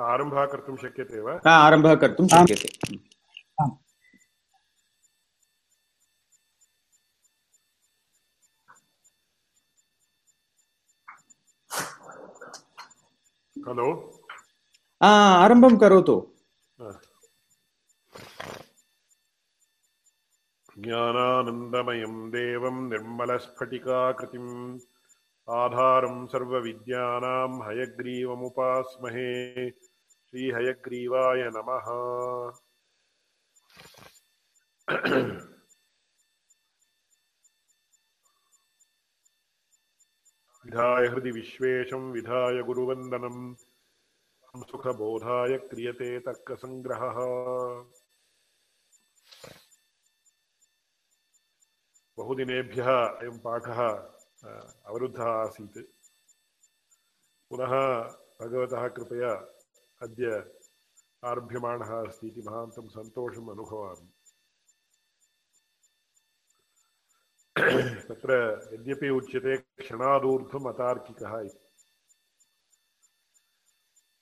आरम्भः कर्तुं शक्यते वा? आरम्भः कर्तुं शक्यते। हलो आरम्भं करोतु। ज्ञानानन्दमयं देवं निर्मलस्फटिकाकृतिम् आधारं सर्वविद्यानां हयग्रीवमुपास्महे। श्रीहयग्रीवाय नमः। विधाय हृदि विश्वेशं, विधाय गुरुवन्दनम् सुखबोधाय क्रियते तर्कसङ्ग्रहः बहुदिनेभ्यः अयं पाठः अवरुद्धः आसीत्। पुनः भगवतः कृपया अद्य आरभ्यमाणः अस्ति इति महान्तं सन्तोषम् अनुभवामि। तत्र यद्यपि उच्यते क्षणादूर्ध्वम् अतार्किकः इति।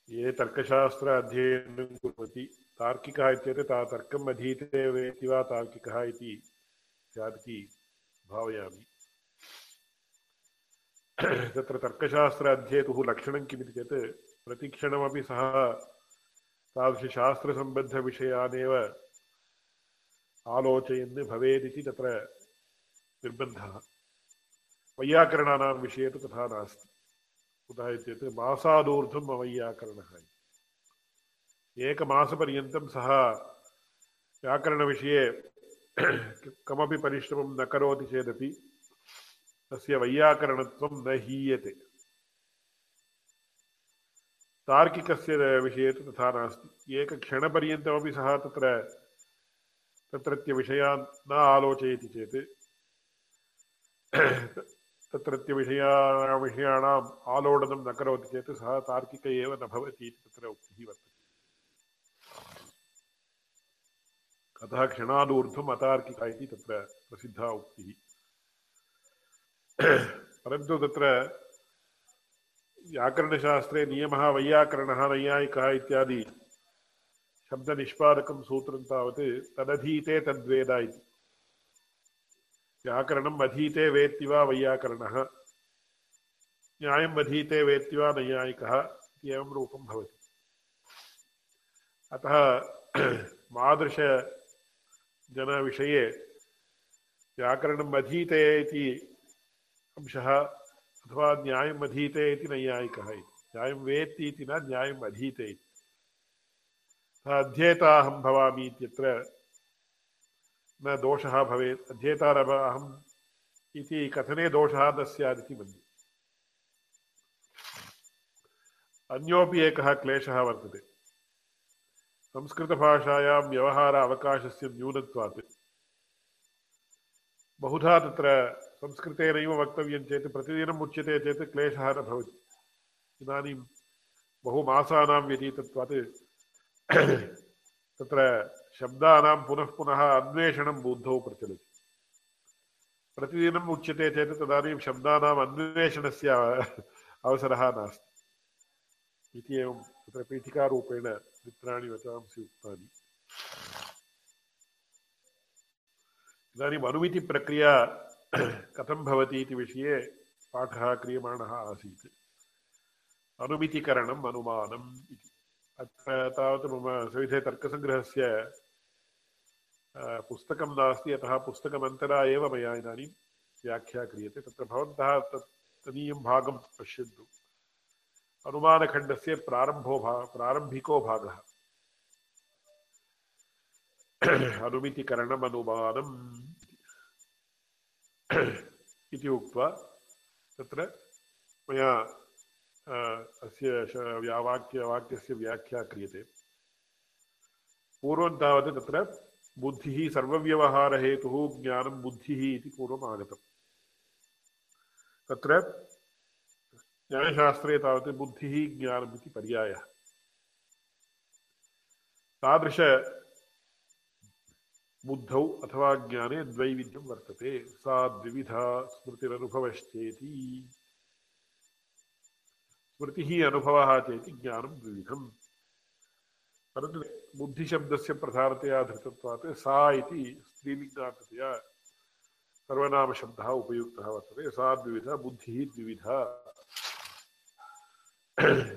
ये तर्कशास्त्र अध्ययनं कुर्वन्ति तार्किकः इत्येतत् ता तर्कम् अधीते वेति वा तार्किकः इति भावयामि। तत्र तर्कशास्त्र अध्येतुः लक्षणं किमिति चेत् प्रतिक्षणमपि सः तादृशशास्त्रसम्बद्धविषयानेव आलोचयन् भवेदिति तत्र निर्बन्धः। वैयाकरणानां विषये तु तथा नास्ति। कुतः चेत् मासादूर्ध्वम् अवैयाकरणः एकमासपर्यन्तं सः व्याकरणविषये कमपि परिश्रमं न करोति चेदपि तस्य वैयाकरणत्वं न हीयते। तार्किकस्य विषये तु तथा नास्ति। एकक्षणपर्यन्तमपि सः तत्र तत्रत्यविषयान् न आलोचयति चेत् तत्रत्य विषया विषयाणाम् आलोडनं न करोति चेत् सः तार्किक एव न भवति इति तत्र उक्तिः वर्तते। अतः क्षणादूर्ध्वम् अतार्किक इति तत्र प्रसिद्धा उक्तिः। परन्तु तत्र व्याकरणशास्त्रे नियमः, वैयाकरणः नैयायिकः इत्यादि। शब्दनिष्पादकं सूत्रं तावत् तदधीते तद्वेद इति। व्याकरणम् अधीते वेत्ति वा वैयाकरणः। न्यायम् अधीते वेत्ति वा नैयायिकः रूपं भवति। अतः मादृशजनविषये व्याकरणम् अधीते इति अंशः अथवा न्यायम् अधीते इति नैयायिकः इति। न्यायं वेत्ति इति न न्यायम् अधीते इति अध्येताहं भवामि इत्यत्र न दोषः भवेत्। अध्येतारभ अहम् इति कथने दोषः न स्यादिति मन्ये। अन्योपि एकः क्लेशः वर्तते। संस्कृतभाषायां व्यवहार अवकाशस्य न्यूनत्वात्। बहुधा तत्र संस्कृतेनैव वक्तव्यं चेत् प्रतिदिनम् उच्यते चेत् क्लेशः न भवति इदानीं बहुमासानां व्यतीतत्वात् तत्र शब्दानां पुनः पुनः अन्वेषणं बुद्धौ प्रचलति प्रतिदिनम् उच्यते चेत् तदानीं शब्दानाम् अन्वेषणस्य अवसरः नास्ति इति एवं तत्र पीठिकारूपेण मित्राणि वचांसि उक्तानि इदानीम् अनुमितिप्रक्रिया कथं भवति इति विषये पाठः क्रियमाणः आसीत्। अनुमितिकरणम् मम सविधे तर्कसङ्ग्रहस्य पुस्तकं नास्ति, अतः पुस्तकमन्तरा एव मया इदानीं व्याख्या क्रियते। तत्र भवन्तः तत् तदीयं भागं पश्यन्तु। अनुमानखण्डस्य प्रारम्भो भा, प्रारम्भिको भागः। अनुमितिकरणमनुमानम् इति उक्त्वा तत्र मया अस्य वाक्य वाक्यस्य व्याख्या क्रियते। पूर्वं तावत् तत्र बुद्धिः सर्वव्यवहारहेतुः, ज्ञानं बुद्धिः इति पूर्वम् आगतम्। तत्र न्यायशास्त्रे तावत् बुद्धिः, ज्ञानम् इति पर्यायः। तादृश बुद्धौ अथवा ज्ञाने द्वैविध्यं वर्तते। सा द्विविधा स्मृतिरनुभवश्चेति। स्मृतिः अनुभवः चेति ज्ञानं द्विविधम्। परन्तु बुद्धिशब्दस्य प्रधानतया धृतत्वात् सा इति स्त्रीलिङ्गान्ततया सर्वनामशब्दः उपयुक्तः वर्तते। सा द्विविधा, बुद्धिः द्विविधा।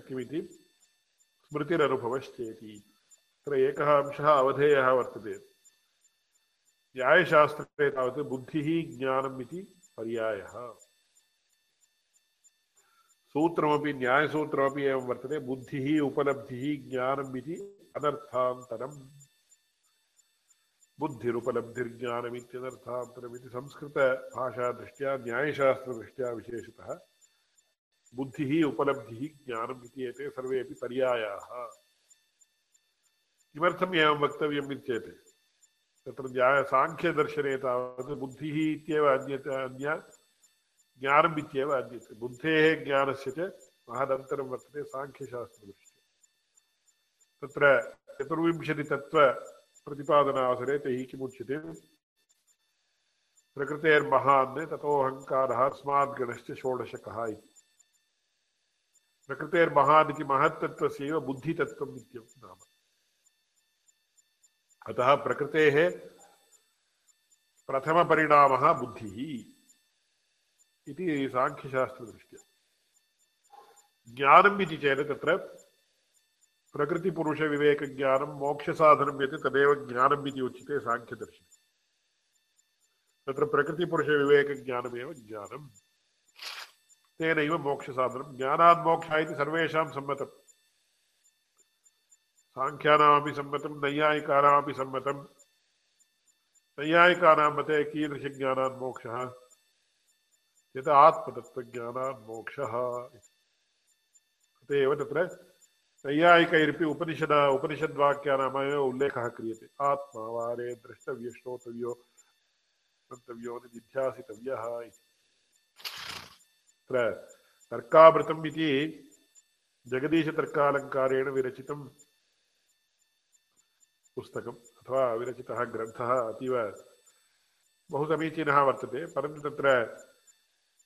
किमिति? स्मृतिरनुभवश्चेति। तत्र एकः अंशः अवधेयः वर्तते। न्यायशास्त्रे तावत् बुद्धिः ज्ञानम् इति पर्यायः। सूत्रमपि, न्यायसूत्रमपि एवं वर्तते। बुद्धिः, उपलब्धिः, ज्ञानम् इति अनर्थान्तरम्। बुद्धिरुपलब्धिर्ज्ञानमित्यनर्थान्तरमिति संस्कृतभाषादृष्ट्या न्यायशास्त्रदृष्ट्या विशेषतः बुद्धिः, उपलब्धिः, ज्ञानम् इति एते सर्वेपि पर्यायाः। किमर्थम् एवं वक्तव्यम् इति चेत् तत्र साङ्ख्यदर्शने तावत् बुद्धिः इत्येव अन्यत् अन्य ज्ञानम् इत्येव अन्यत्। बुद्धेः ज्ञानस्य च महदन्तरं वर्तते साङ्ख्यशास्त्रदृष्ट्या। तत्र चतुर्विंशतितत्त्वप्रतिपादनावसरे तैः किमुच्यते? प्रकृतेर्महान् ततोऽहङ्कारः अस्माद्गणश्च षोडशकः इति। प्रकृतेर्महान् इति महत्तत्त्वस्यैव बुद्धितत्त्वम् इत्यं नाम। अतः प्रकृतेः प्रथमपरिणामः बुद्धिः इति साङ्ख्यशास्त्रदृष्ट्या। ज्ञानम् इति चेत् तत्र प्रकृतिपुरुषविवेकज्ञानं, मोक्षसाधनं यत् तदेव ज्ञानम् इति उच्यते साङ्ख्यदर्शने। तत्र प्रकृतिपुरुषविवेकज्ञानमेव ज्ञानम्। तेनैव मोक्षसाधनं। ज्ञानात् मोक्षः इति सर्वेषां सम्मतम्। साङ्ख्यानामपि सम्मतं नैयायिकानामपि सम्मतं नैयायिकानां मते कीदृशज्ञानान् मोक्षः? यत् आत्मतत्त्वज्ञानान् मोक्षः। अत एव तत्र नैयायिकैरपि उपनिषद उपनिषद्वाक्यानामेव उल्लेखः क्रियते। आत्मा वारे द्रष्टव्य, श्रोतव्यो मन्तव्यो निध्यासितव्यः इति। तत्र तर्कामृतम् इति जगदीशतर्कालङ्कारेण विरचितं पुस्तकम् अथवा विरचितः ग्रन्थः अतीव बहु समीचीनः वर्तते, परन्तु तत्र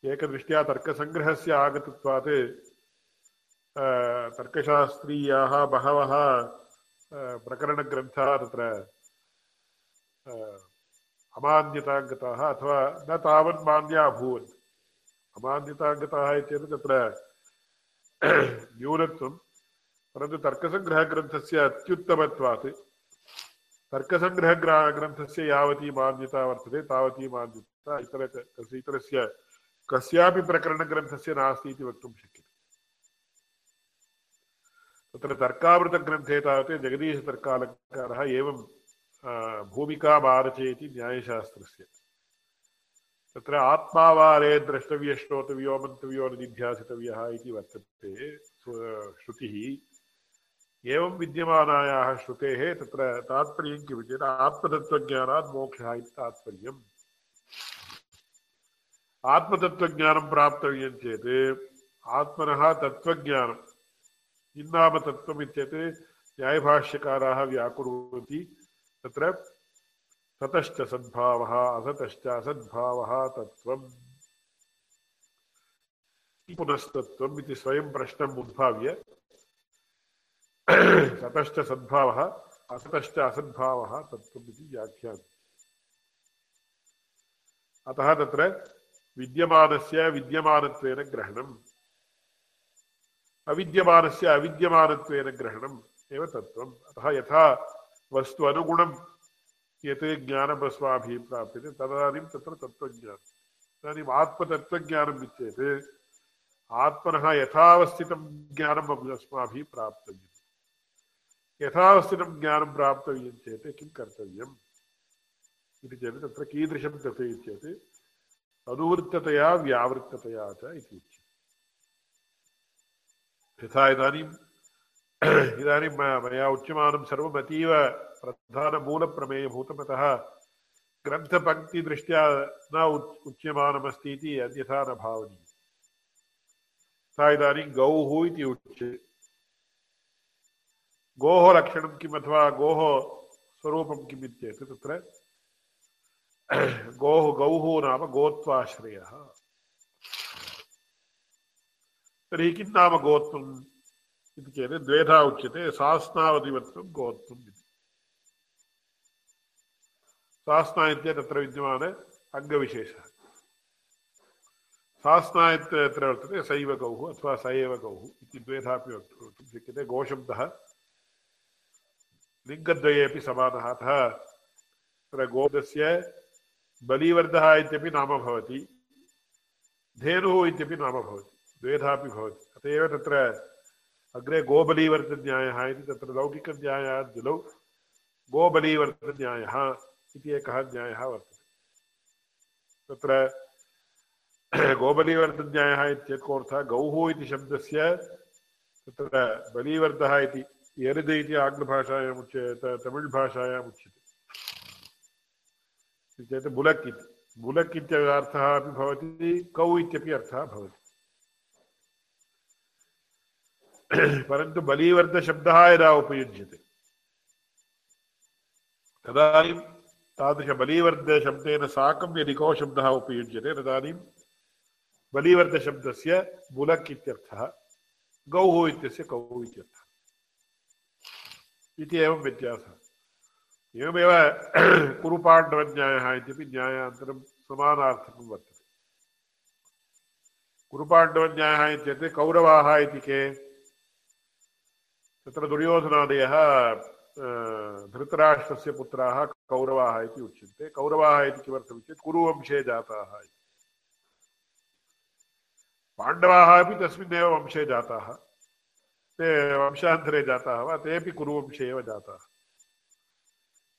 एकदृष्ट्या तर्कसङ्ग्रहस्य आगतत्वात् तर्कशास्त्रीयाः बहवः प्रकरणग्रन्थाः तत्र अमान्यताङ्गताः अथवा न तावन् मान्या अभूवन् अमान्यताङ्गताः इत्येतत् तत्र न्यूनत्वं, परन्तु तर्कसङ्ग्रहग्रन्थस्य अत्युत्तमत्वात्। तर्कसङ्ग्रहग्रन्थस्य यावती मान्यता वर्तते, तावती मान्यता इतर इतरस्य, कस्यापि प्रकरणग्रन्थस्य नास्ति इति वक्तुं शक्यते। तत्र तर्कामृतग्रन्थे तावत् जगदीशतर्कालङ्कारः एवं भूमिकामारचयति न्यायशास्त्रस्य। तत्र आत्मावारे द्रष्टव्य श्रोतव्यो, मन्तव्यो निध्यासितव्यः इति वर्तते श्रुतिः। एवं विद्यमानायाः श्रुतेः तत्र तात्पर्यं किम् चेत् आत्मतत्त्वज्ञानात् मोक्षः इति तात्पर्यम्। आत्मतत्त्वज्ञानं प्राप्तव्यं चेत् आत्मनः तत्त्वज्ञानं किन्नाम तत्त्वम् इत्येत् न्यायभाष्यकाराः व्याकुर्वन्ति। तत्र ततश्च सद्भावः, असतश्च असद्भावः तत्त्वम्। पुनस्तत्त्वम् इति स्वयं प्रश्नम् उद्भाव्य सतश्च सद्भावः असतश्च असद्भावः तत्त्वम् इति व्याख्यानम् अतः तत्र विद्यमानस्य विद्यमानत्वेन ग्रहणम्। अविद्यमानस्य अविद्यमानत्वेन ग्रहणम् एव तत्त्वम्। अतः यथा वस्तु अनुगुणं यत् ज्ञानम् अस्माभिः प्राप्यते तदानीं तत्र तत्त्वज्ञानम्। इदानीम् आत्मतत्त्वज्ञानम् इत्येत्, आत्मनः यथावस्थितं ज्ञानम् अस्माभिः प्राप्तव्यम्। यथावस्थितं ज्ञानं प्राप्तव्यं चेत् किं कर्तव्यम् इति चेत् तत्र कीदृशं तत् चेत् अनुवृत्ततया व्यावृत्ततया च इति उच्यते। यथा इदानीम् इदानीं मया उच्यमानं सर्वम् न उच्यमानमस्ति इति अन्यथा न भावनीयम्। यथा इदानीं गौः इति गोः लक्षणं किम् अथवा गोः स्वरूपं किम् इत्येत् तत्र? गोः गौः नाम गोत्वाश्रयः। तर्हि किं नाम गोत्वम् इति चेत् द्वेधा उच्यते सास्नावधिवत्वं गोत्वम् इति। सास्ना इत्य तत्र विद्यमान अङ्गविशेषः। सास्ना इत्यत्र वर्तते सैव गौः अथवा स एव गौः इति द्वेधापि वक्तुं शक्यते गोशब्दः लिङ्गद्वयेपि समानः अतः तत्र गोदस्य बलिवर्धः इत्यपि नाम भवति। धेनुः इत्यपि नाम भवति। द्वेधापि भवति। अत एव तत्र अग्रे गोबलीवर्तन्यायः इति तत्र लौकिकन्यायाद्यलौ गोबलीवर्तन्यायः इति एकः न्यायः वर्तते। तत्र गोबलीवर्तन्यायः इत्येतत् कोऽर्थः गौः इति शब्दस्य तत्र बलीवर्धः इति यरिद् इति आङ्ग्लभाषायाम् उच्यते तमिळ् भाषायाम् उच्यते चेत् बुलक् इति बुलक् इत्यर्थः अपि भवति कौ इत्यपि अर्थः भवति परन्तु बलीवर्धशब्दः यदा उपयुज्यते तदानीं तादृशबलीवर्धशब्देन साकं यदि को शब्दः उपयुज्यते तदानीं बलीवर्धशब्दस्य बुलक् इत्यर्थः गौः इत्यस्य कौ इत्यर्थः इति एवं व्यत्यासः एवमेव कुरुपाण्डवन्यायः इत्यपि न्यायान्तरं समानार्थकं वर्तते। कुरुपाण्डवन्यायः इत्युक्ते कौरवाः इति के? तत्र दुर्योधनादयः धृतराष्ट्रस्य पुत्राः कौरवाः इति उच्यन्ते। कौरवाः इति किमर्थम् चेत् कुरुवंशे जाताः इति। पाण्डवाः अपि तस्मिन्नेव वंशे जाताः। ते वंशान्तरे जाताः वा? तेपि कुरुवंशे एव जाताः।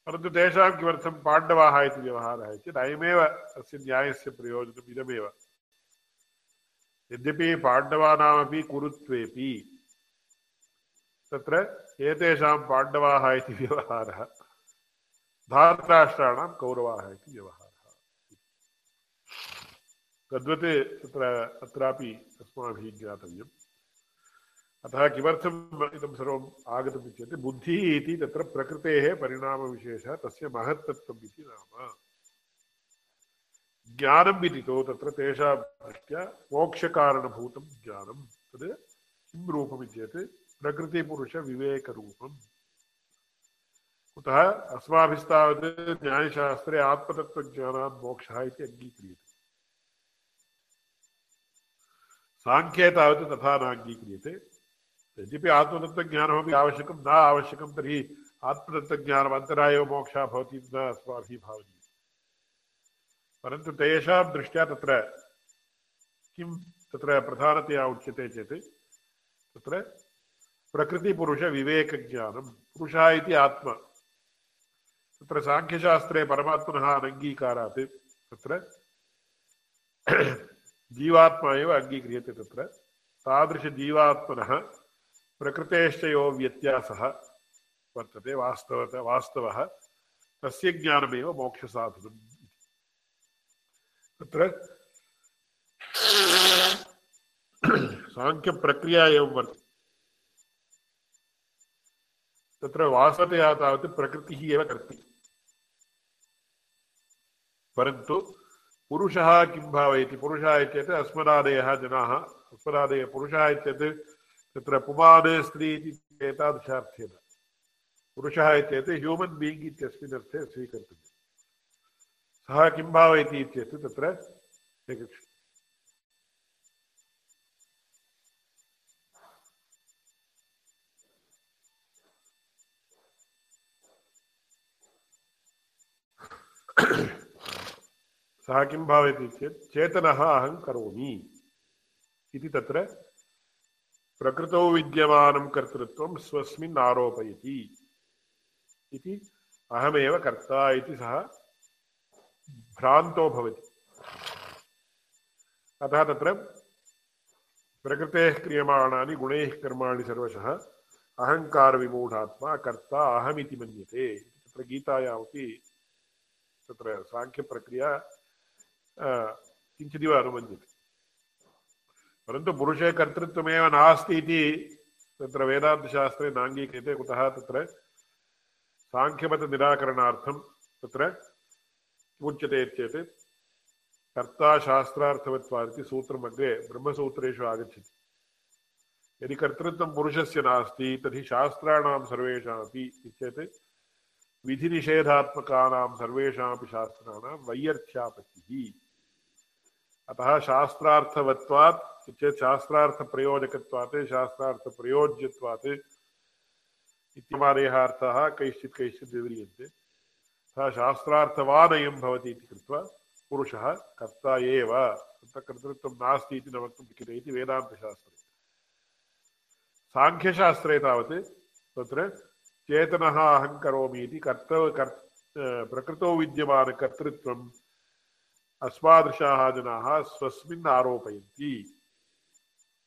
परन्तु तेषां किमर्थं पाण्डवाः इति व्यवहारः इति अयमेव अस्य न्यायस्य प्रयोजनम् इदमेव। यद्यपि पाण्डवानामपि कुरुत्वेपि तत्र एतेषां पाण्डवाः इति व्यवहारः धार्तराष्ट्राणां कौरवाः इति व्यवहारः। तद्वत् तत्र अत्रापि अस्माभिः ज्ञातव्यम्। अतः किमर्थम् इदं सर्वम् आगतम् इत्युक्ते बुद्धिः इति तत्र प्रकृतेः परिणामविशेषः तस्य महत्तत्वम् इति नाम। ज्ञानम् इति तु तत्र तेषां दृष्ट्या मोक्षकारणभूतं ज्ञानं। तद् किं रूपमित्येत् प्रकृतिपुरुषविवेकरूपम्। कुतः अस्माभिस्तावत् न्यायशास्त्रे आत्मतत्त्वज्ञानात् मोक्षः इति अङ्गीक्रियते। साङ्ख्ये तावत् तथा नाङ्गीक्रियते। यद्यपि आत्मतत्त्वज्ञानमपि आवश्यकं न आवश्यकं तर्हि आत्मतत्त्वज्ञानम् अन्तरा एव मोक्षः भवति न अस्माभिः भावनीयम्। परन्तु तेषां दृष्ट्या तत्र किं तत्र प्रधानतया उच्यते चेत् तत्र प्रकृतिपुरुषविवेकज्ञानं, पुरुषः इति आत्मा। तत्र साङ्ख्यशास्त्रे परमात्मनः अनङ्गीकारात् तत्र जीवात्मा एव अङ्गीक्रियते तत्र। तादृशजीवात्मनः प्रकृतेश्च यो व्यत्यासः। वर्तते वास्तवत, वास्तवः। तस्य ज्ञानमेव मोक्षसाधनम् तत्र साङ्ख्यप्रक्रिया एवं वर्तते। तत्र वास्तवतया तावत् प्रकृतिः एव कर्ति। परन्तु पुरुषः किं भावयति? पुरुषः इत्येतत् अस्मदादयः जनाः। अस्मदादयः पुरुषः इत्येतत् तत्र पुमान् स्त्री इति एतादृशार्थेन। पुरुषः इत्येतत् ह्यूमन् बीङ्ग् इत्यस्मिन् अर्थे स्वीकर्तव्यम्। सः किं भावयति इत्येतत् तत्र एकक्षणम्। सः किं भावयति चेत् चेतनः अहं करोमि इति तत्र प्रकृतौ विद्यमानं कर्तृत्वं इति अहमेव कर्ता इति सः भ्रान्तो भवति। अतः तत्र प्रकृतेः क्रियमाणानि, गुणैः कर्माणि सर्वशः अहङ्कारविमूढात्मा कर्ता अहमिति मन्यते। तत्र गीतायामपि तत्र साङ्ख्यप्रक्रिया किञ्चिदिव परन्तु पुरुषे कर्तृत्वमेव नास्ति इति तत्र वेदान्तशास्त्रे नाङ्गीक्रियते कुतः तत्र साङ्ख्यमतनिराकरणार्थं तत्र किमुच्यते चेत् कर्ता शास्त्रार्थवत्वादिति सूत्रम् अग्रे ब्रह्मसूत्रेषु आगच्छति। यदि कर्तृत्वं पुरुषस्य नास्ति, तर्हि शास्त्राणां सर्वेषामपि चेत् विधिनिषेधात्मकानां सर्वेषामपि शास्त्राणां वैयर्थ्यापत्तिः अतः शास्त्रार्थवत्वात् चेत् शास्त्रार्थप्रयोजकत्वात्, शास्त्रार्थप्रयोज्यत्वात् इत्यमादयः अर्थाः कैश्चित् कैश्चित् विव्रियन्ते सः शास्त्रार्थवानयं भवति इति कृत्वा पुरुषः कर्ता एव। तत्र कर्तृत्वं नास्ति इति न वक्तुं शक्यते इति वेदान्तशास्त्रे। साङ्ख्यशास्त्रे तावत् तत्र चेतनः अहं करोमि इति कर्तव्य कर् प्रकृतौ विद्यमानकर्तृत्वम् अस्मादृशाः जनाः स्वस्मिन् आरोपयन्ति।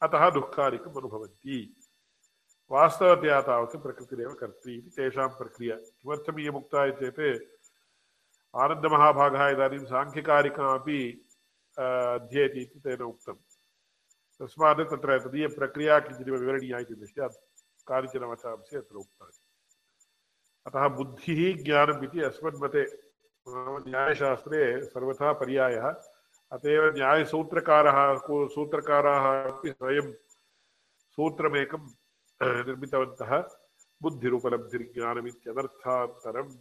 अतः दुःखादिकम् अनुभवन्ति। वास्तवतया तावत् प्रकृतिरेव कर्त्री इति तेषां प्रक्रिया। किमर्थम् इयमुक्ता चेत् आनन्दमहाभागः इदानीं साङ्ख्यकारिकामपि अध्येति इति तेन उक्तं। तस्मात् तत्र तदीयप्रक्रिया किञ्चिदिव विवरणीया इति दृष्ट्या कानिचन वचांसि अत्र उक्तानि। अतः बुद्धिः ज्ञानम् इति अस्मन्मते। न्यायशास्त्रे सर्वथा पर्यायः। अत एव न्यायसूत्रकारः सूत्रकाराः अपि स्वयं सूत्रमेकं, निर्मितवन्तः बुद्धिरुपलब्धिर्ज्ञानमित्यनर्थान्तरम्।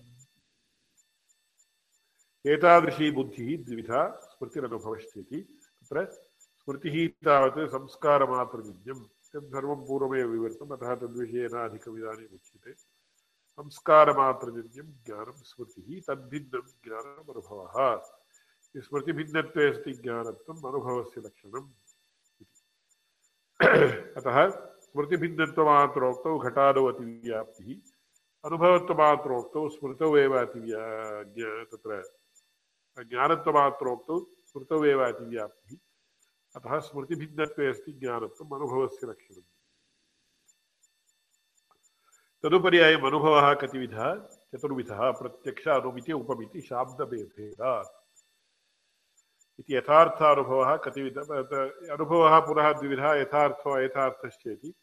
एतादृशी बुद्धिः द्विविधा स्मृतिरनुभवश्चेति तत्र स्मृतिः तावत् संस्कारमात्रजन्यं तत् पूर्वमेव विवृतम् अतः तद्विषये नाधिकमिदानीम् उच्यते। संस्कारमात्रजन्यं ज्ञानं स्मृतिः, तद्भिन्नं ज्ञानम् अनुभवः स्मृतिभिन्नत्वे सति ज्ञानत्वम् अनुभवस्य लक्षणम् अतः स्मृतिभिन्नत्वमात्रोक्तौ घटादौ अतिव्याप्तिः, अनुभवत्वमात्रोक्तौ स्मृतौ एव अतिव्या तत्र ज्ञानत्वमात्रोक्तौ स्मृतौ एव अतिव्याप्तिः। अतः स्मृतिभिन्नत्वे अस्ति ज्ञानत्वम् अनुभवस्य लक्षणम्। तदुपर्यायम् अनुभवः कतिविधः? चतुर्विधः प्रत्यक्ष अनुमिति उपमिति, शाब्दभेदेन। इति यथार्थानुभवः कतिविध अनुभवः पुनः द्विविधः यथार्थो अयथार्थश्चेति।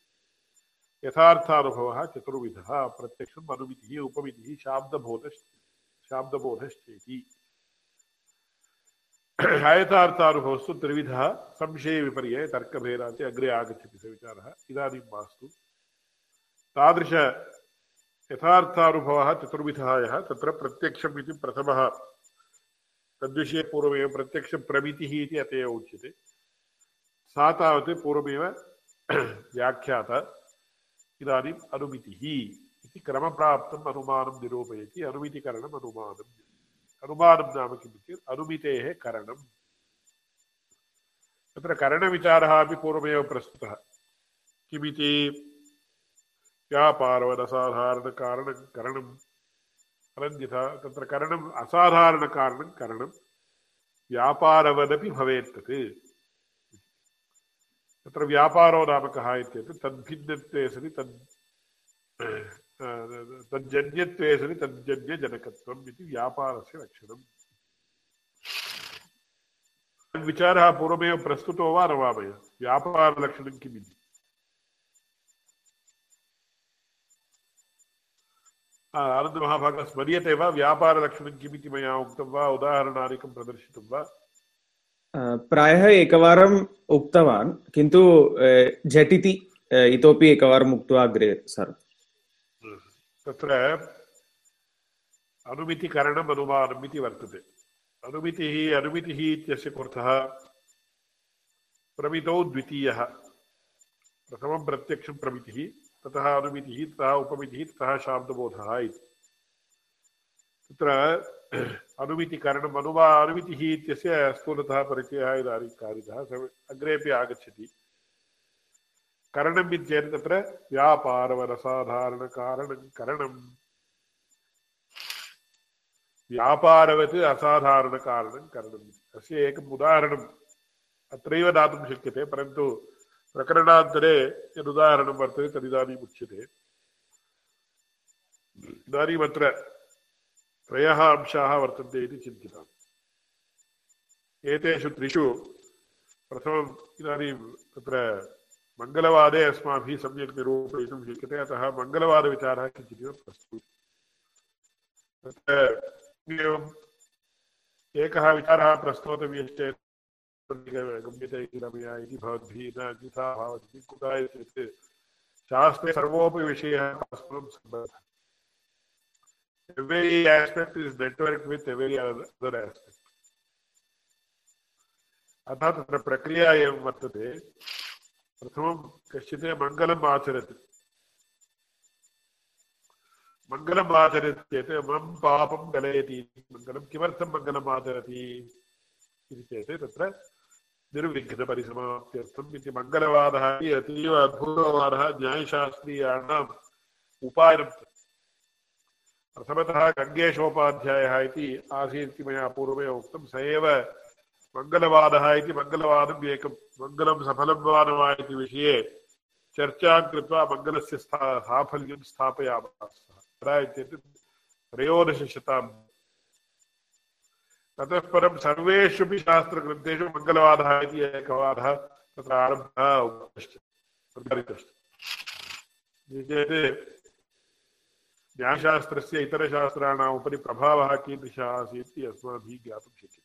यथार्थानुभवः चतुर्विधः प्रत्यक्षम् अनुमितिः, उपमितिः, शाब्दबोधश्च शाब्दबोधश्चेति। आयतार्थानुभवस्तु त्रिविधः संशयविपर्ये तर्कभेदात् अग्रे आगच्छति स विचारः। इदानीं मास्तु। तादृश यथार्थानुभवः चतुर्विधः यः, तत्र प्रत्यक्षम् इति प्रथमः तद्विषये पूर्वमेव प्रत्यक्षप्रमितिः इति अत एव उच्यते। सा तावत् पूर्वमेव व्याख्याता। इदानीम् अनुमितिः इति क्रमप्राप्तम् अनुमानं निरूपयति। अनुमितिकरणम् अनुमानम् अनुमानं नाम किम् चेत् अनुमितेः करणम्। तत्र करणविचारः अपि पूर्वमेव प्रस्तुतः। किमिति? व्यापारवदसाधारणकारणं करणम्। अनन्यथा तत्र करणम् असाधारणकारणं करणं व्यापारवदपि भवेत् तत् तत्र व्यापारो नाम कः इत्येतत् तद्भिन्नत्वे सति तद् तज्जन्यत्वे सति तज्जन्यजनकत्वम् इति व्यापारस्य लक्षणम् विचारः पूर्वमेव प्रस्तुतो वा न वा मया व्यापारलक्षणं किम् आनन्दमहाभागः स्मर्यते वा व्यापारलक्षणं किमिति मया उक्तं वा उदाहरणादिकं प्रदर्शितं वा प्रायः एकवारम् उक्तवान् किन्तु झटिति इतोपि एकवारम् उक्त्वा अग्रे सर् तत्र अनुमितिकरणम् अनुमानम् इति वर्तते अनुमितिः अनुमितिः इत्यस्य कुर्थः प्रमितौ द्वितीयः प्रथमं प्रत्यक्षं प्रमितिः ततः उपमितिः ततः शाब्दबोधः इति तत्र अनुमितिकरणम् अनुवा अनुमितिः इत्यस्य स्थूलतः परिचयः इदानीं कारितः अग्रेपि आगच्छति। करणम् इत्येतत् तत्र व्यापारवरसाधारणकारणं करणम् व्यापारवत् असाधारणकारणं करणम्। अस्य एकम् उदाहरणम् अत्रैव दातुं शक्यते, परन्तु प्रकरणान्तरे यदुदाहरणं वर्तते तदिदानीम् उच्यते। इदानीमत्र त्रयः अंशाः वर्तन्ते इति चिन्तिताम्। एतेषु त्रिषु प्रथमम् इदानीं तत्र मङ्गलवादे अस्माभिः सम्यक् निरूपयितुं शक्यते, अतः मङ्गलवादविचारः किञ्चिदिव प्रस्तुतः तत्र एवम् एकः विचारः प्रस्तोतव्यश्चेत् शास्त्रे सर्वोपि विषयः परस्परं सम्बद्धः Every aspect is networked with every other aspect. अतः तत्र प्रक्रिया एवं वर्तते। प्रथमं कश्चित् मङ्गलम् आचरति। मङ्गलम् आचरति चेत् मम पापं गलयति मङ्गलं किमर्थं मङ्गलम् आचरति इति चेत् तत्र निर्विघ्नपरिसमाप्त्यर्थम् इति मङ्गलवादः इति अतीव अद्भुतवादः न्यायशास्त्रीयाणाम् उपायनं प्रथमतः गङ्गेशोपाध्यायः इति आसीत् इति मया पूर्वमेव उक्तं। स एव मङ्गलवादः इति मङ्गलवादम् एकं मङ्गलं सफलं वा न वा इति विषये चर्चां कृत्वा मङ्गलस्य स्था साफल्यं स्थापयामः तदा चेत् त्रयोदशशताब् ततः परं सर्वेष्वपि शास्त्रग्रन्थेषु मङ्गलवादः इति एकवादः तत्र आरब्धः उक्तश्च प्रचारितश्च चेत् न्यायशास्त्रस्य इतरशास्त्राणाम् उपरि प्रभावः कीदृशः आसीत् इति अस्माभिः ज्ञातुं शक्यते।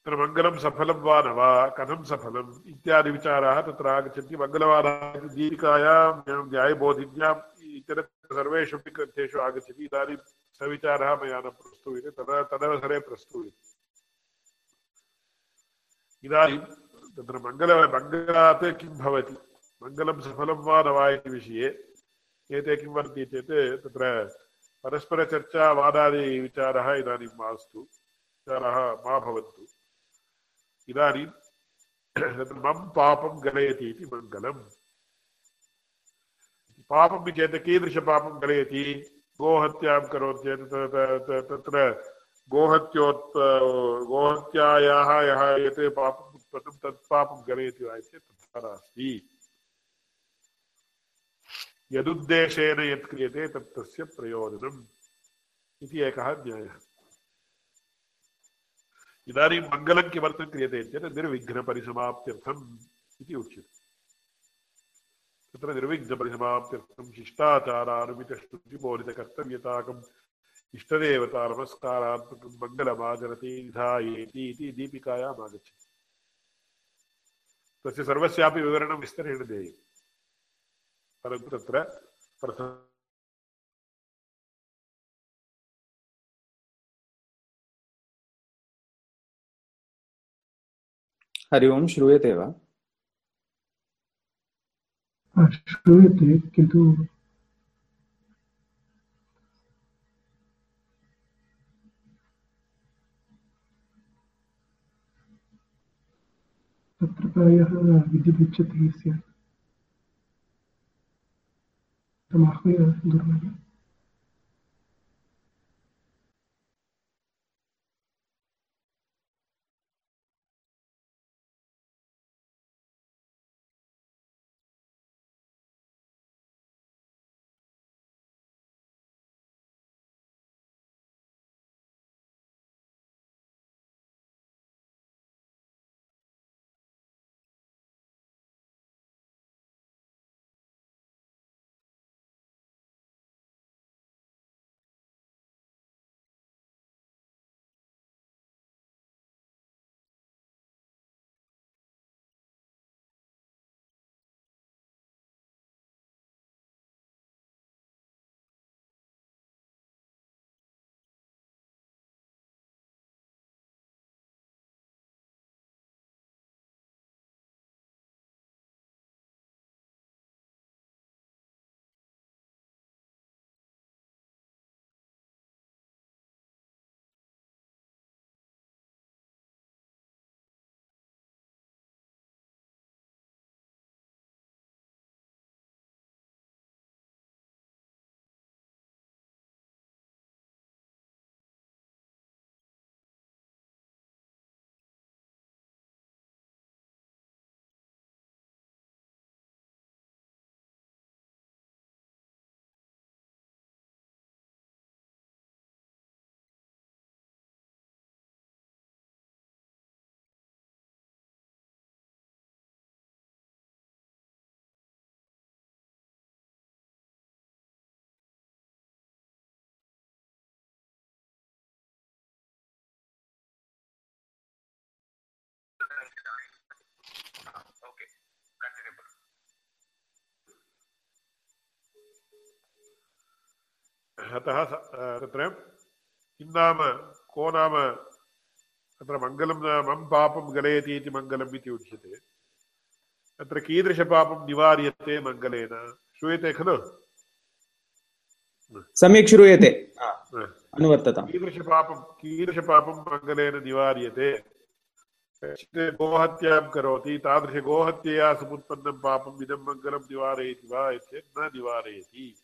तत्र मङ्गलं सफलं वा न वा, कथं सफलम्, इत्यादि विचाराः तत्र आगच्छन्ति। मङ्गलवादः दीपिकायां न्यायबोधिन्याम् इतर सर्वेषु ग्रन्थेषु आगच्छति इदानीं सविचारः मया न प्रस्तूयते तदा तदवसरे प्रस्तूयते इदानीं तत्र मङ्गल मङ्गलात् किं भवति मङ्गलं सफलं वा न वा इति विषये एते किं वदन्ति चेत् तत्र परस्परचर्चा वादादिविचारः इदानीं मास्तु विचारः मा भवन्तु इदानीं तत्र मम पापं गलयति इति मङ्गलम् पापं चेत् कीदृशपापं गलयति गोहत्यां करोति चेत् तत्र गोहत्योत् गोहत्यायाः यः यत् पापम् उत्पन्नं तत् पापं गलयति वा चेत् तथा नास्ति। यदुद्देशेन यत् क्रियते तत् तस्य प्रयोजनम् इति एकः न्यायः। इदानीं मङ्गलं किमर्थं क्रियते चेत् निर्विघ्नपरिसमाप्त्यर्थम् इति उच्यते। तत्र निर्विघ्नपरिसमाप्त्यर्थं शिष्टाचारानुमितश्रुतिबोधितकर्तव्यताकम् इष्टदेवतानमस्कारात्मकं मङ्गलमाचरति निधायेति इति दीपिकायाम् आगच्छति तस्य सर्वस्यापि विवरणं विस्तरेण देयम् परन्तु तत्र प्रथम हरि ओम्, श्रूयते वा? श्रूयते किन्तु तत्र प्रायः विद्युच्यते स्यात् तमाह्वय दूरवाणी अतः तत्र किं नाम को नाम तत्र मङ्गलं मम पापं गलयति इति मङ्गलम् इति उच्यते। तत्र कीदृशपापं निवार्यते मङ्गलेन? श्रूयते खलु? सम्यक् श्रूयते. कीदृशपापं कीदृशपापं मङ्गलेन निवार्यते? गोहत्यां करोति तादृशगोहत्यया समुत्पन्नं पापम् इदं मङ्गलं निवारयति वा? इत्येतत् न निवारयति।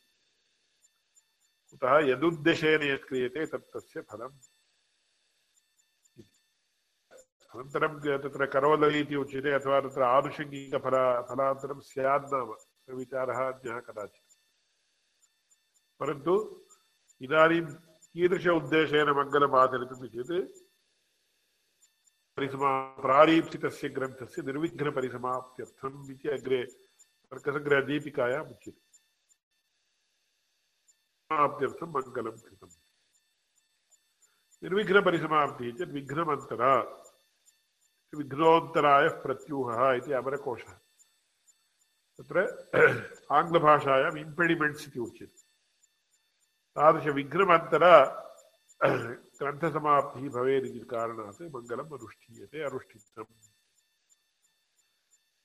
कुतः यदुद्देशेन यत् क्रियते तत् तस्य फलम्। अनन्तरं तत्र करोलि इति उच्यते अथवा तत्र आनुषङ्गिकफला, फलान्तरं स्यान्नाम विचारः अन्यः कदाचित्। परन्तु इदानीं कीदृश उद्देशेन मङ्गलम् आचरितुम् चेत् परिसमा, प्रारीप्सितस्य ग्रन्थस्य निर्विघ्नपरिसमाप्त्यर्थम् इति अग्रे तर्कसङ्ग्रहदीपिकायाम् उच्यते। समाप्त्यर्थं मङ्गलं कृतम्। निर्विघ्नपरिसमाप्तिः चेत् विघ्नमन्तरा। विघ्नोत्तरायः प्रत्यूहः इति अमरकोशः। तत्र आङ्ग्लभाषायाम् इम्पेडिमेण्ट्स् इति उच्यते। तादृशविघ्नमन्तर ग्रन्थसमाप्तिः भवेदिति कारणात् मङ्गलम् अनुष्ठीयते, अनुष्ठितम्।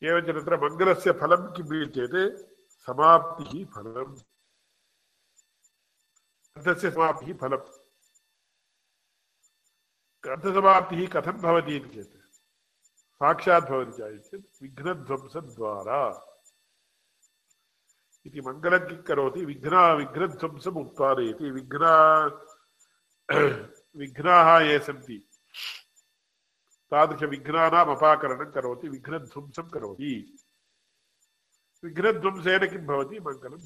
एवञ्च तत्र मङ्गलस्य फलं चेत् समाप्तिः फलम्। ग्रन्थस्य समाप्तिः फलम्। ग्रन्थसमाप्तिः कथं भवति इति चेत्, साक्षात् भवति चेत्, विघ्नध्वंसद्वारा। इति मङ्गलं किं करोति? विघ्ना, विघ्नध्वंसम् उत्पादयति। विघ्ना, विघ्नाः ये सन्ति, तादृशविघ्नानाम् अपाकरणं करोति, विघ्नध्वंसं करोति। विघ्नध्वंसेन किं भवति? मङ्गलं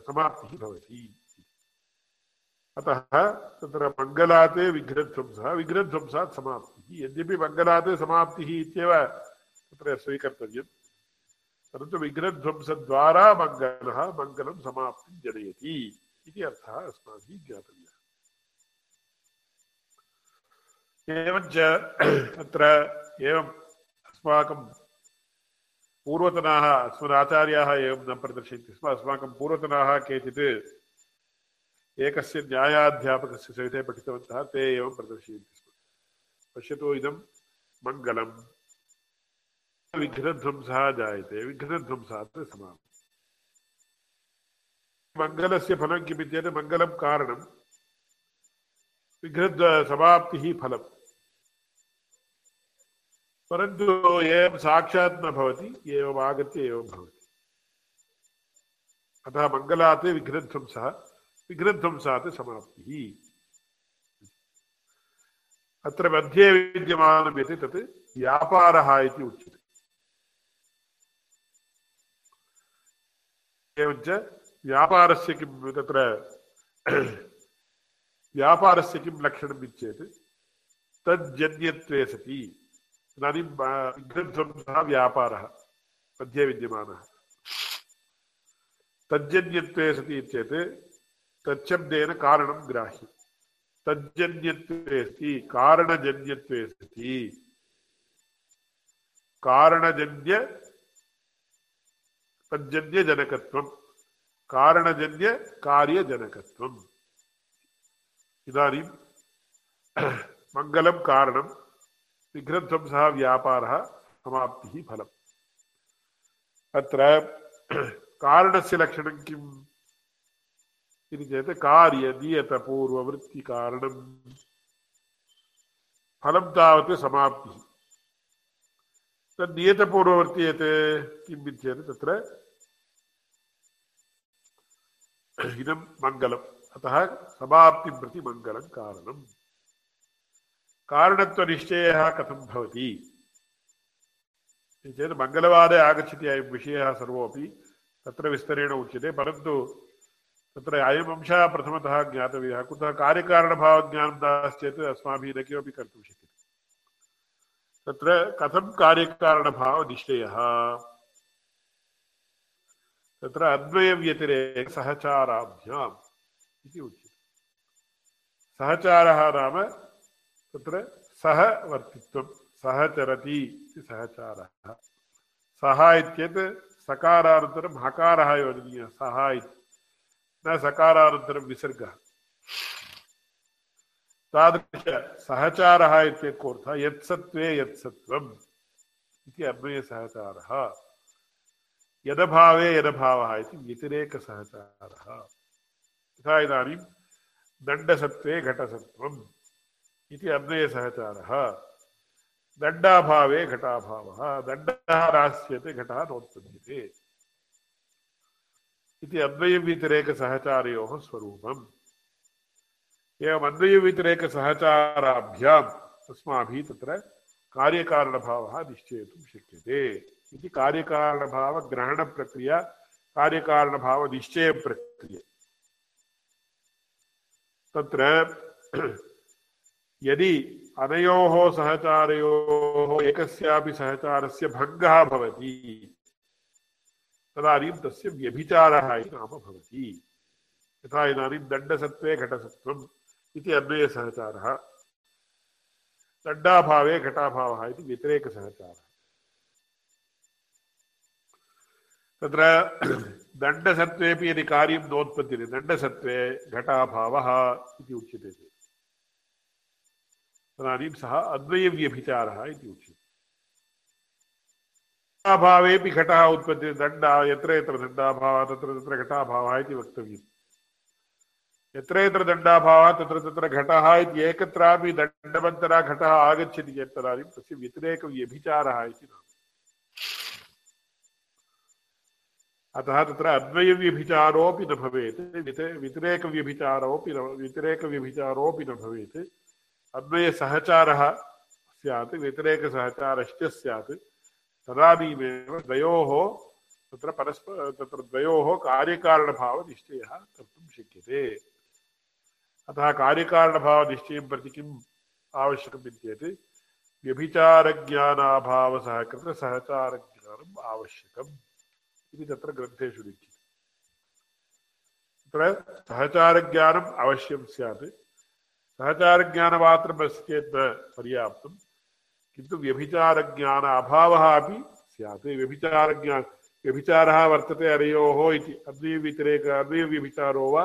समाप्तिः भवति। अतः तत्र मङ्गलात् विघ्नध्वंसः। विघ्नध्वंसात् समाप्तिः। यद्यपि मङ्गलात् समाप्तिः इत्येव तत्र स्वीकर्तव्यम् परन्तु विघ्नध्वंसद्वारा मङ्गलः, मङ्गलं समाप्तिं जनयति इति अर्थः अस्माभिः ज्ञातव्यः। एवञ्च तत्र एवम् अस्माकं पूर्वतनाः, अस्मदाचार्याः एवं न प्रदर्शयन्ति स्म, अस्माकं पूर्वतनाः केचित् एकस्य न्यायाध्यापकस्य सविधे पठितवन्तः, ते एवं प्रदर्शयन्ति स्म। पश्यतु इदं मङ्गलं विघ्नध्वंसः जायते। विघ्नध्वंसात् समाप्तिः मङ्गलस्य फलं किमिति चेत् मङ्गलं कारणं विघ्नद्व समाप्तिः फलम्। परन्तु एवं साक्षात् न भवति एवं भवति। अतः मङ्गलात् विघ्नध्वंसः। विघ्नध्वंसात् समाप्तिः। अत्र मध्ये विद्यमानं यत् तत् व्यापारः इति उच्यते। एवञ्च व्यापारस्य किं तत्र व्यापारस्य किं लक्षणम् इत्येत्, तज्जन्यत्वे सति। इदानीं विघ्नध्वंसः व्यापारः, मध्ये विद्यमानः। तज्जन्यत्वे सति चेत् तच्छब्देन कारणं ग्राह्यम् तज्जन्यत्वे सति कारणजन्यत्वे सति कारणजन्य तज्जन्यजनकत्वं कारणजन्यकार्यजनकत्वम् इदानीं मङ्गलं कारणं विघ्नध्वंसः व्यापारः समाप्तिः फलम्। अत्र कारणस्य लक्षणं किम्? इति चेत् कार्यनियतपूर्ववृत्तिकारणं फलं तावत् समाप्तिः तन्नियतपूर्ववर्ति यत् किम् इति चेत् तत्र इदं मङ्गलम् अतः समाप्तिं प्रति मङ्गलं कारणम् कारणत्वनिश्चयः कथं भवति इति चेत् मङ्गलवादे आगच्छति अयं विषयः सर्वोऽपि तत्र विस्तरेण उच्यते परन्तु तत्र अयम् अंशः प्रथमतः ज्ञातव्यः। कुतः कार्यकारणभावज्ञानं नास्ति चेत् अस्माभिः न किमपि कर्तुं शक्यते। तत्र कथं कार्यकारणभावनिश्चयः? तत्र अन्वयव्यतिरेकसहचाराभ्याम् इति उच्यते। सहचारः नाम तत्र सह वर्तित्वं सहचरति इति सहचारः। सः इत्येत् सकारानन्तरं हकारः योजनीयः। सः इति न सकारानन्तरं विसर्गः। तादृशसहचारः इत्येतत् कोऽर्थः? यत्सत्त्वे यत्सत्त्वम् इति अन्वयसहचारः यदभावे यदभावः इति व्यतिरेकसहचारः यथा इदानीं दण्डसत्त्वे घटसत्त्वम् इति अन्वयसहचारः दण्डाभावे घटाभावः। दण्डः नास्यते घटः नोत्पद्यते। इति अन्वयव्यतिरेकसहचारयोः स्वरूपम्। एवम् अन्वयव्यतिरेकसहचाराभ्याम् अस्माभिः तत्र कार्यकारणभावः निश्चेतुं शक्यते। इति कार्यकारणभावग्रहणप्रक्रिया, कार्यकारणभावनिश्चयप्रक्रिया। तत्र यदि अनयोः सहचारयोः एकस्यापि सहचारस्य भङ्गः भवति तदानीं तस्य व्यभिचारः इति नाम भवति। यथा इदानीं दण्डसत्त्वे घटसत्त्वम् इति अन्वयसहचारः दण्डाभावे घटाभावः इति व्यतिरेकसहचारः। तत्र दण्डसत्त्वेपि यदि कार्यं नोत्पद्यते दण्डसत्त्वे घटाभावः इति उच्यते। चेत् तदानीं सः अद्वयव्यभिचारः इति उच्यते। घटाभावेपि घटः उत्पद्यते दण्ड यत्र यत्र दण्डाभावः तत्र तत्र घटाभावः इति वक्तव्यम् यत्र यत्र दण्डाभावः तत्र तत्र घटः इति एकत्रापि दण्डमन्तरा घटः आगच्छति चेत् तदानीं तस्य व्यतिरेकव्यभिचारः इति अतः तत्र अद्वयव्यभिचारोऽपि न भवेत् व्यतिरेकव्यभिचारोऽपि न व्यतिरेकव्यभिचारोऽपि न भवेत् अन्वयसहचारः स्यात् व्यतिरेकसहचारश्च स्यात् तदानीमेव द्वयोः तत्र परस्पर तत्र द्वयोः कार्यकारणभावनिश्चयः कर्तुं शक्यते। अतः कार्यकारणभावनिश्चयं प्रति किम् आवश्यकम् इत्येत् व्यभिचारज्ञानाभावसहकृतसहचारज्ञानम् आवश्यकम् इति तत्र ग्रन्थेषु लिखितम्। तत्र सहचारज्ञानम् अवश्यं स्यात्। सहचारज्ञानमात्रमस्ति चेत् न पर्याप्तं किन्तु व्यभिचारज्ञान अभावः अपि स्यात्। व्यभिचारज्ञान व्यभिचारः वर्तते अनयोः इति। अद्वैव्यतिरेक अद्वैव्यभिचारो वा,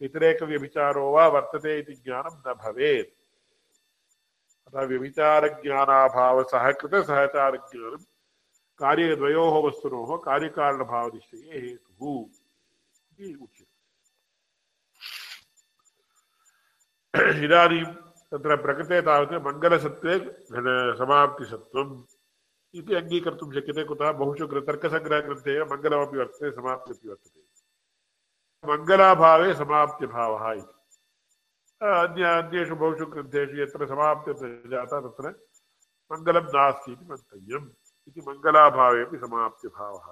व्यतिरेकव्यभिचारो वा वर्तते इति ज्ञानं न भवेत्। अतः व्यभिचारज्ञानाभावसहकृतसहचारज्ञानं कार्यद्वयोः वस्तुनोः कार्यकारणभावनिश्चये हेतुः इति उच्यते। इदानीं तत्र प्रकृते तावत् मङ्गलसत्त्वे समाप्तिसत्त्वम् इति अङ्गीकर्तुं शक्यते कुतः बहुषु तर्कसङ्ग्रहग्रन्थे एव मङ्गलमपि वर्तते समाप्तिरपि वर्तते। मङ्गलाभावे समाप्त्यभावः इति। अन्य अन्येषु बहुषु ग्रन्थेषु यत्र समाप्तिर्न जाता तत्र मङ्गलं नास्ति इति मन्तव्यम्। इति मङ्गलाभावेपि समाप्त्यभावः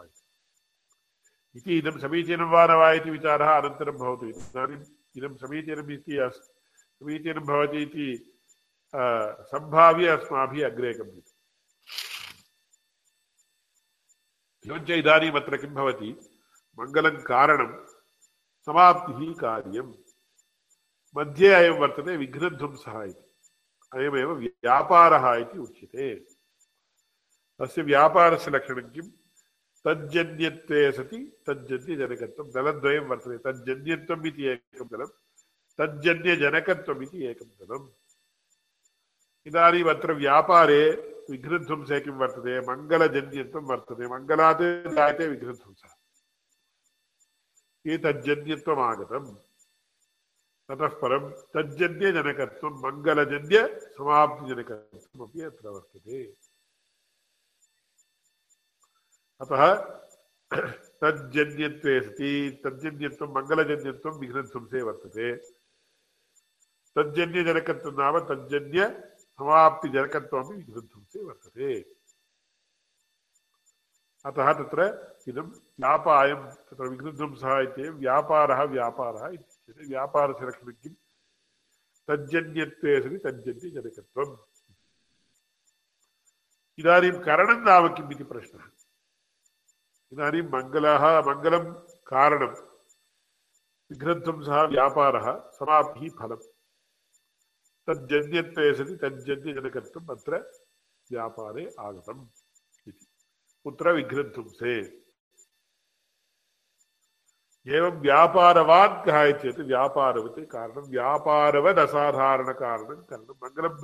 इति। इदं समीचीनं वा न वा इति विचारः अनन्तरं भवतु। इदानीम् इदं समीचीनम् इति समीचीनं इति सम्भाव्य अस्माभिः अग्रे गम्यते। एवञ्च इदानीम् अत्र किं भवति? मङ्गलं कारणं, समाप्तिः मध्ये अयं वर्तते विघ्नध्वंसः इति। अयमेव व्यापारः इति उच्यते। तस्य व्यापारस्य लक्षणं किं? तज्जन्यत्वे सति तज्जन्यजनकत्वं दलद्वयं वर्तते। तज्जन्यत्वम् इति एकं तज्जन्यजनकत्वम् इति एकं दलम् इदानीम् अत्र व्यापारे विघ्नध्वंसे किं वर्तते? मङ्गलजन्यत्वं वर्तते। मङ्गलात् जायते विघ्नध्वंसः एतज्जन्यत्वम् आगतम् ततः परं तज्जन्यजनकत्वं मङ्गलजन्यसमाप्तिजनकत्वमपि अत्र वर्तते। अतः तज्जन्यत्वे सति, तज्जन्यत्वं, मङ्गलजन्यत्वं विघ्नध्वंसे वर्तते। तज्जन्यजनकत्वं नाम तज्जन्य समाप्तिजनकत्वमपि विघ्नध्वंसे वर्तते। अतः तत्र इदं व्यापायं, तत्र विघ्नध्वंसः इत्येव व्यापारः व्यापारः इत्युच्यते व्यापारस्य लक्षणं किं? तज्जन्यत्वे सति तज्जन्यजनकत्वम् इदानीं करणं नाम किम् इति प्रश्नः। इदानीं मङ्गलः, मङ्गलं कारणं। विघ्नध्वंसः व्यापारः, समाप्तिः फलम्। तज्जन्यत्वे सति तज्जन्यजनकत्वम् अत्र व्यापारे आगतम् इति। कुत्र विघ्नध्वंसे एवं व्यापारवान् कः चेत् व्यापारवत् कारणं। व्यापारवद् असाधारणकारणं करणं मङ्गलं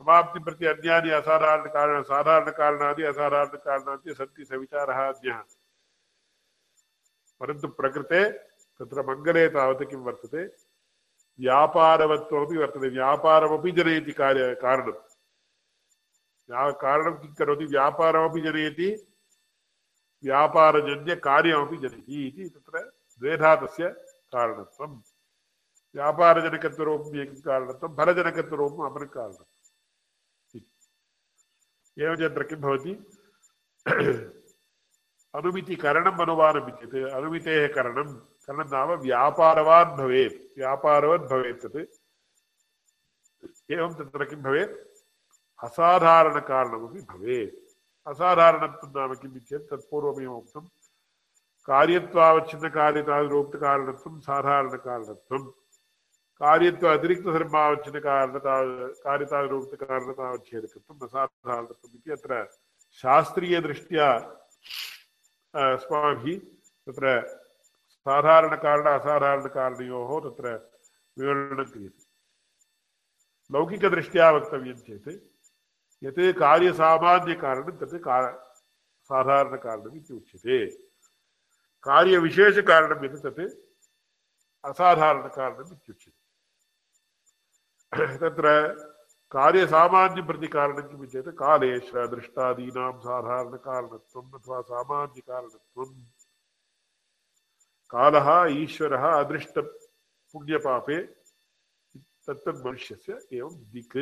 समाप्तिं प्रति अन्यानि असाधारणकारण साधारणकारणानि असाधारणकारणानि सन्ति सविचारः अन्यः परन्तु प्रकृते तत्र मङ्गले तावत् किं वर्तते? व्यापारवत्वमपि वर्तते व्यापारमपि जनयति कार्य कारणं कारणं किं करोति व्यापारमपि जनयति व्यापारजन्यकार्यमपि जनयति इति तत्र द्वेधा तस्य कारणत्वं व्यापारजनकत्वरूपम् एकं कारणत्वं फलजनकत्वरूपम् अपरं कारणम् एवञ्च अत्र किं भवति अनुमितिकरणम् अनुमानम् इत्युक्ते अनुमितेः करणं करणं नाम व्यापारवान् भवेत् व्यापारवत् भवेत् तत् एवं तत्र किं भवेत् असाधारणकारणमपि भवेत् असाधारणत्वं नाम किम् इत्येतत् तत्पूर्वमेव उक्तं कार्यत्वावच्छिन्नकार्यतारूप्तकारणत्वं साधारणकारणत्वं कार्यत्व अतिरिक्तधर्मावच्छिन्नकारणता कार्यतारूप्तकारणतावच्छेदकत्वम् असाधारणत्वम् इति अत्र शास्त्रीयदृष्ट्या अस्माभिः तत्र साधारणकारण असाधारणकारणयोः तत्र विवरणं क्रियते लौकिकदृष्ट्या वक्तव्यं चेत् यत् कार्यसामान्यकारणं तत् का साधारणकारणम् इति उच्यते कार्यविशेषकारणं यत् तत् असाधारणकारणम् इत्युच्यते तत्र कार्यसामान्यं प्रति कारणं किम् चेत् कालेश्वरदृष्टादीनां साधारणकारणत्वम् अथवा सामान्यकारणत्वं कालः ईश्वरः अदृष्टपुण्यपापे तत्तद् मनुष्यस्य एवं दिक्।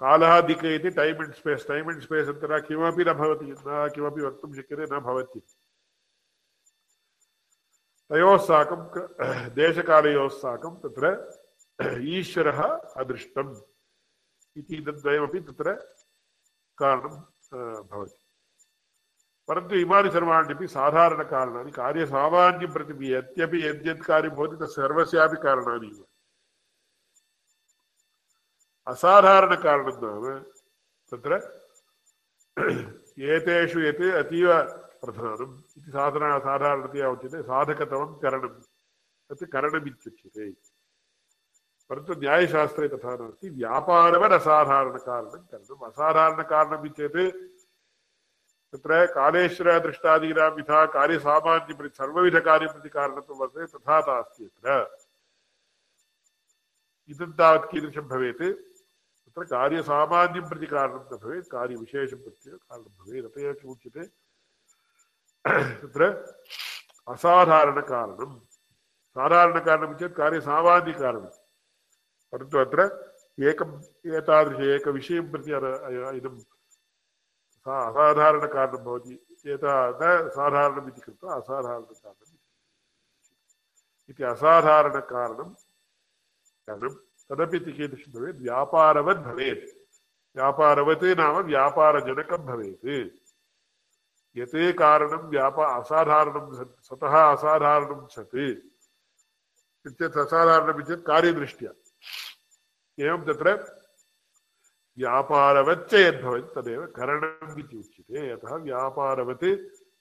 कालः दिक् time and space time and space अन्तरा किमपि न भवति, न किमपि वक्तुं शक्यते, न भवति। इति तद्वयमपि तत्र कारणं भवति। परन्तु इमानि सर्वाण्यपि साधारणकारणानि कार्यसामान्यं प्रति यद्यपि यद्यत् कार्यं भवति, तत् सर्वस्यापि कारणानि एव। असाधारणकारणं नाम तत्र एतेषु यत् अतीव प्रधानम् इति साधना साधारणतया उच्यते, साधकतमं करणं तत् करणमित्युच्यते। परन्तु न्यायशास्त्रे तथा नास्ति व्यापारवद् असाधारणकारणं करणम्। असाधारणकारणम् चेत् तत्र कालेश्वरदृष्टादीनां यथा कार्यसामान्यप्रति सर्वविधकार्यप्रति कारणत्वं वर्तते, तथा नास्ति अत्र। इदं तावत् कीदृशं भवेत्? तत्र कार्यसामान्यं प्रति कारणं न भवेत्, कार्यविशेषं प्रति कारणं भवेत्, अत एव किमुच्यते? तत्र असाधारणकारणं। साधारणकारणं चेत् कार्यसामान्यकारणं। परन्तु अत्र एकम् एतादृश एकविषयं प्रति इदं सा असाधारणकारणं भवति एता न साधारणम् इति कृत्वा असाधारणकारणम् इति असाधारणकारणं कारणं तदपि कीदृशं भवेत् व्यापारवद् भवेत्। व्यापारवत् नाम व्यापारजनकं भवेत्। यत् कारणं व्यापा असाधारणं सतः असाधारणं सत्। इत्येतत् असाधारणम् चेत् कार्यदृष्ट्या। एवं तत्र व्यापारवच्च तदेव करणम् इति उच्यते। अतः व्यापारवत्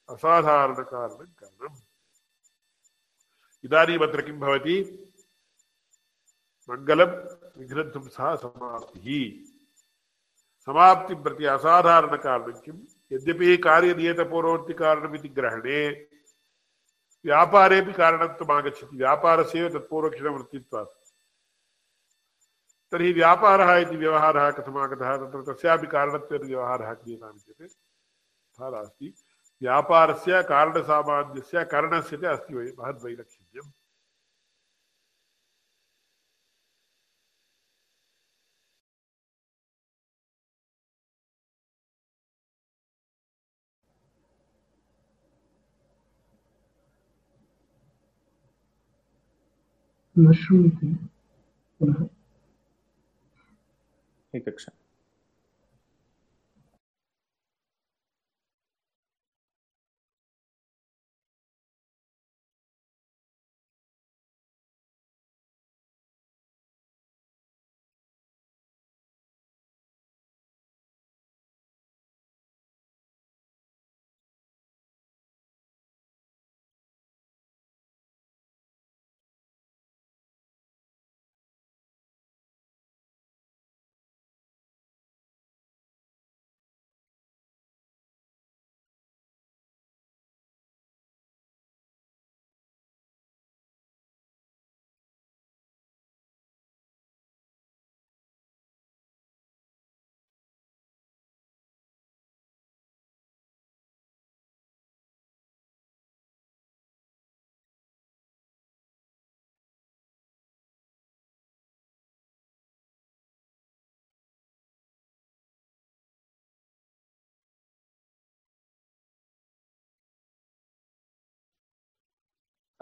असाधारणकारणं करणम्। इदानीमत्र किं भवति? मङ्गलं विघ्नध्वंसः समाप्तिः। समाप्तिं प्रति असाधारणकारणं किं? यद्यपि कार्यनियतपूर्ववर्तिकारणमिति ग्रहणे व्यापारेपि कारणत्वम् आगच्छति व्यापारस्यैव तत्पूर्वक्षणवृत्तित्वात्। तर्हि व्यापारः इति व्यवहारः कथमागतः, तत्र तस्यापि कारणत्वेन व्यवहारः क्रियताम् चेत् तथा नास्ति। व्यापारस्य, कारणसामान्यस्य, करणस्य च अस्ति वै महद्वैलक्षण्यम्। न श्रूयते। पुनः एकक्षणम्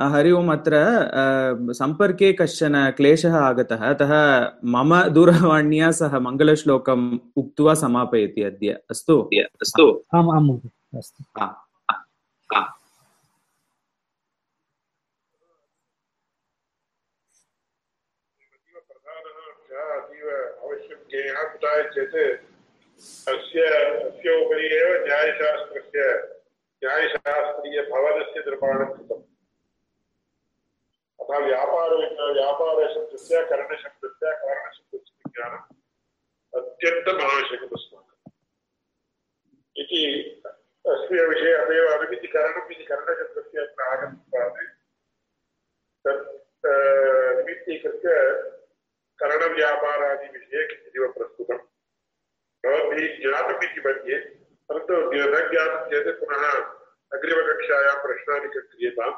हरि ओम् अत्र सम्पर्के कश्चन क्लेशः आगतः। अतः मम दूरवाण्या सह मङ्गलश्लोकम् उक्त्वा समापयति अद्य। अस्तु? अस्तु। आम् आं महोदय। अस्तु। प्रधानः अंशः अतीव अवश्यं ज्ञेयः कुतः चेत् अस्य अस्य उपरि एव न्यायशास्त्रस्य न्यायशास्त्रीयभवनस्य निर्माणं कृतम्। अतः व्यापार व्यापारशब्दस्य करणशब्दस्य कारणशब्दस्य ज्ञानम् अत्यन्तम् आवश्यकम् अस्माकम् इति अस्य विषये अतएव अनुमितिकरणम् इति करणशब्दस्य अत्र आगतत्वात् तत् निमित्तीकृत्य करणव्यापारादिविषये किञ्चिदिव प्रस्तुतम् भवद्भिः ज्ञातम् इति मन्ये परन्तु न ज्ञातं चेत् पुनः अग्रिमकक्षायां प्रश्नानि क्रियताम्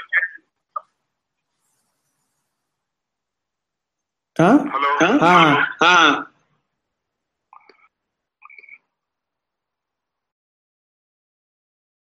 హలో.